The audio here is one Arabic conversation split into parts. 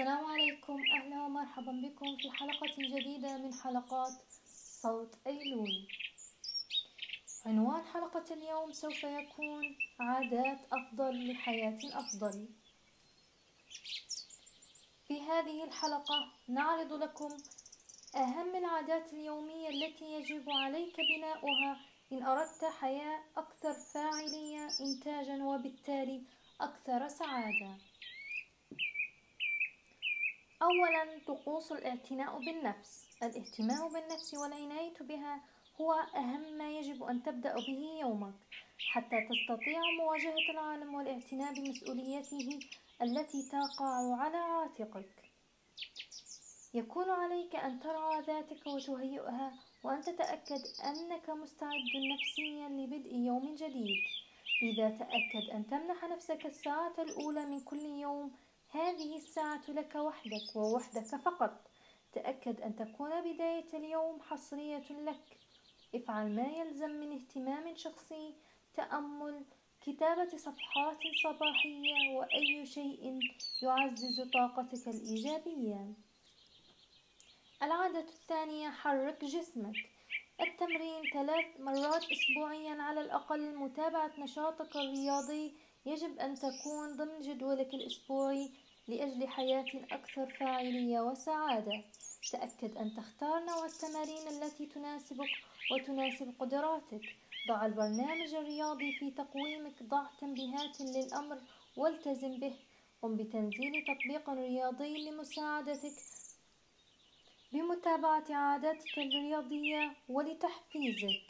السلام عليكم. أهلا ومرحبا بكم في حلقة جديدة من حلقات صوت أيلول. عنوان حلقة اليوم سوف يكون عادات أفضل لحياة أفضل. في هذه الحلقة نعرض لكم أهم العادات اليومية التي يجب عليك بناؤها إن أردت حياة أكثر فاعلية إنتاجا وبالتالي أكثر سعادة. أولا طقوس الاعتناء بالنفس. الاهتمام بالنفس والعناية بها هو أهم ما يجب أن تبدأ به يومك حتى تستطيع مواجهة العالم والاعتناء بمسؤولياته التي تقع على عاتقك. يكون عليك أن ترعى ذاتك وتهيئها وأن تتأكد أنك مستعد نفسيا لبدء يوم جديد. لذا تأكد أن تمنح نفسك الساعة الأولى من كل يوم هذه الساعة لك وحدك ووحدك فقط. تأكد أن تكون بداية اليوم حصرية لك. افعل ما يلزم من اهتمام شخصي تأمل كتابة صفحات صباحية وأي شيء يعزز طاقتك الإيجابية. العادة الثانية حرك جسمك. التمرين ثلاث مرات أسبوعيا على الأقل متابعة نشاطك الرياضي. يجب أن تكون ضمن جدولك الأسبوعي لأجل حياة أكثر فاعلية وسعادة. تأكد أن تختار نوع التمارين التي تناسبك وتناسب قدراتك. ضع البرنامج الرياضي في تقويمك ضع تنبيهات للأمر والتزم به. قم بتنزيل تطبيق رياضي لمساعدتك بمتابعة عاداتك الرياضية ولتحفيزك.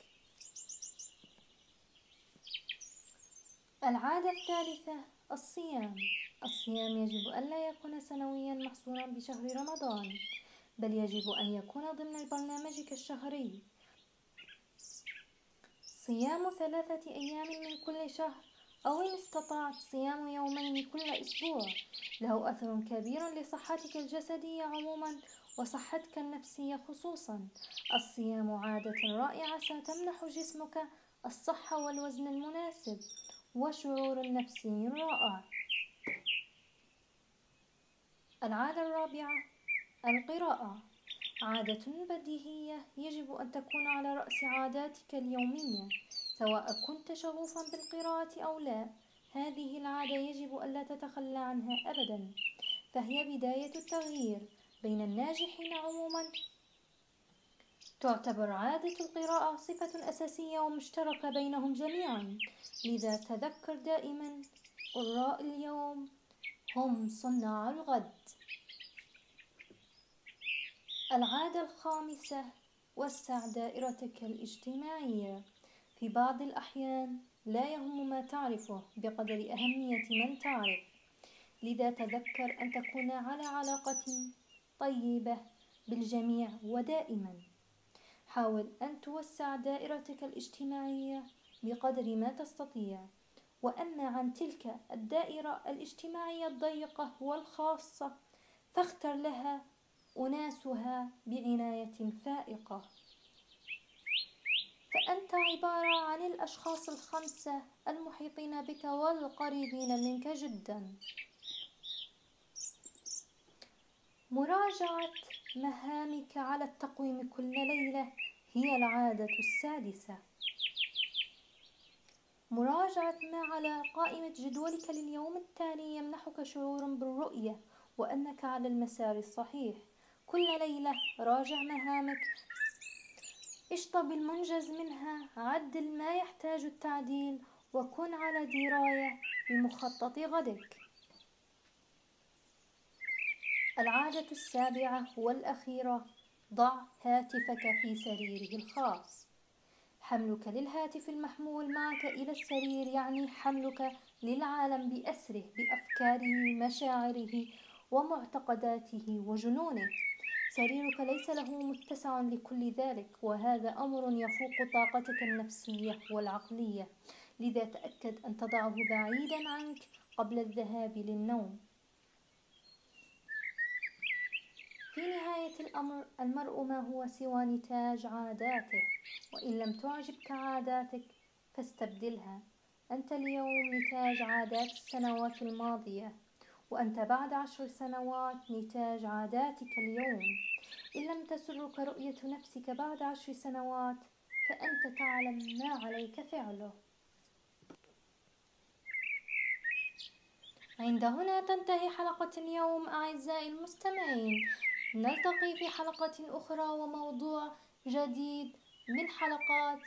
العادة الثالثة الصيام. الصيام يجب ألا يكون سنويا محصورا بشهر رمضان بل يجب أن يكون ضمن برنامجك الشهري صيام ثلاثة أيام من كل شهر أو إن استطعت صيام يومين كل أسبوع له أثر كبير لصحتك الجسدية عموما وصحتك النفسية خصوصا. الصيام عادة رائعة ستمنح جسمك الصحة والوزن المناسب وشعور نفسي رائع العادة الرابعة القراءة. عادة بديهية يجب أن تكون على رأس عاداتك اليومية سواء كنت شغوفا بالقراءة أو لا. هذه العادة يجب ألا تتخلى عنها أبدا فهي بداية التغيير. بين الناجحين عموما. تعتبر عادة القراءة صفة أساسية ومشتركة بينهم جميعا. لذا تذكر دائما قراء اليوم هم صناع الغد. العادة الخامسة وسع دائرتك الاجتماعية. في بعض الأحيان لا يهم ما تعرفه بقدر أهمية من تعرف. لذا تذكر أن تكون على علاقة طيبة بالجميع ودائما. حاول أن توسع دائرتك الاجتماعية بقدر ما تستطيع. وأما عن تلك الدائرة الاجتماعية الضيقة والخاصة فاختر لها أناسها بعناية فائقة. فأنت عبارة عن الأشخاص الخمسة المحيطين بك والقريبين منك جدا. مراجعة مهامك على التقويم كل ليلة هي العادة السادسة. مراجعة ما على قائمة جدولك لليوم التالي يمنحك شعور بالرؤية وأنك على المسار الصحيح. كل ليلة راجع مهامك. اشطب المنجز منها. عدل ما يحتاج التعديل. وكن على دراية بمخطط غدك. العادة السابعة والأخيرة ضع هاتفك في سريره الخاص. حملك للهاتف المحمول معك إلى السرير يعني حملك للعالم بأسره بأفكاره مشاعره ومعتقداته وجنونه. سريرك ليس له متسع لكل ذلك وهذا أمر يفوق طاقتك النفسية والعقلية. لذا تأكد أن تضعه بعيدا عنك قبل الذهاب للنوم في نهاية الأمر المرء ما هو سوى نتاج عاداته وإن لم تعجبك عاداتك فاستبدلها. أنت اليوم نتاج عادات السنوات الماضية وأنت بعد عشر سنوات نتاج عاداتك اليوم. إن لم تسرك رؤية نفسك بعد عشر سنوات فأنت تعلم ما عليك فعله. عند هنا تنتهي حلقة اليوم أعزائي المستمعين. نلتقي في حلقة أخرى وموضوع جديد من حلقات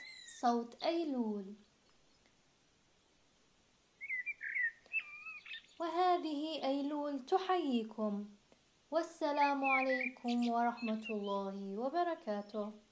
صوت أيلول. وهذه أيلول تحييكم. والسلام عليكم ورحمة الله وبركاته.